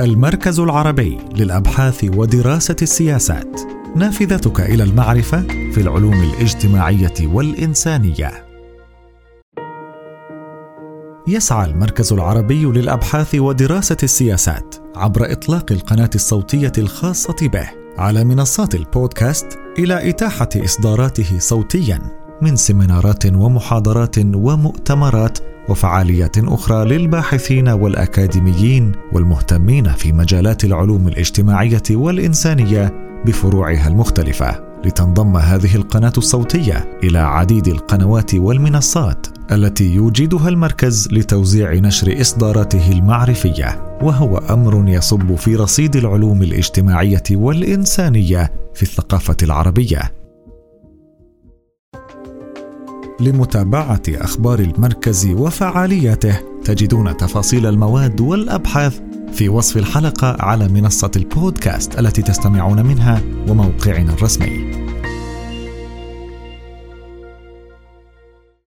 المركز العربي للأبحاث ودراسة السياسات. نافذتك إلى المعرفة في العلوم الاجتماعية والإنسانية. يسعى المركز العربي للأبحاث ودراسة السياسات عبر إطلاق القناة الصوتية الخاصة به على منصات البودكاست إلى إتاحة إصداراته صوتيا. من سيمينارات ومحاضرات ومؤتمرات وفعاليات أخرى للباحثين والأكاديميين والمهتمين في مجالات العلوم الاجتماعية والإنسانية بفروعها المختلفة. لتنضم هذه القناة الصوتية إلى عديد القنوات والمنصات التي يوجدها المركز لتوزيع نشر إصداراته المعرفية وهو أمر يصب في رصيد العلوم الاجتماعية والإنسانية في الثقافة العربية. لمتابعة أخبار المركز وفعالياته. تجدون تفاصيل المواد والأبحاث في وصف الحلقة على منصة البودكاست التي تستمعون منها وموقعنا الرسمي.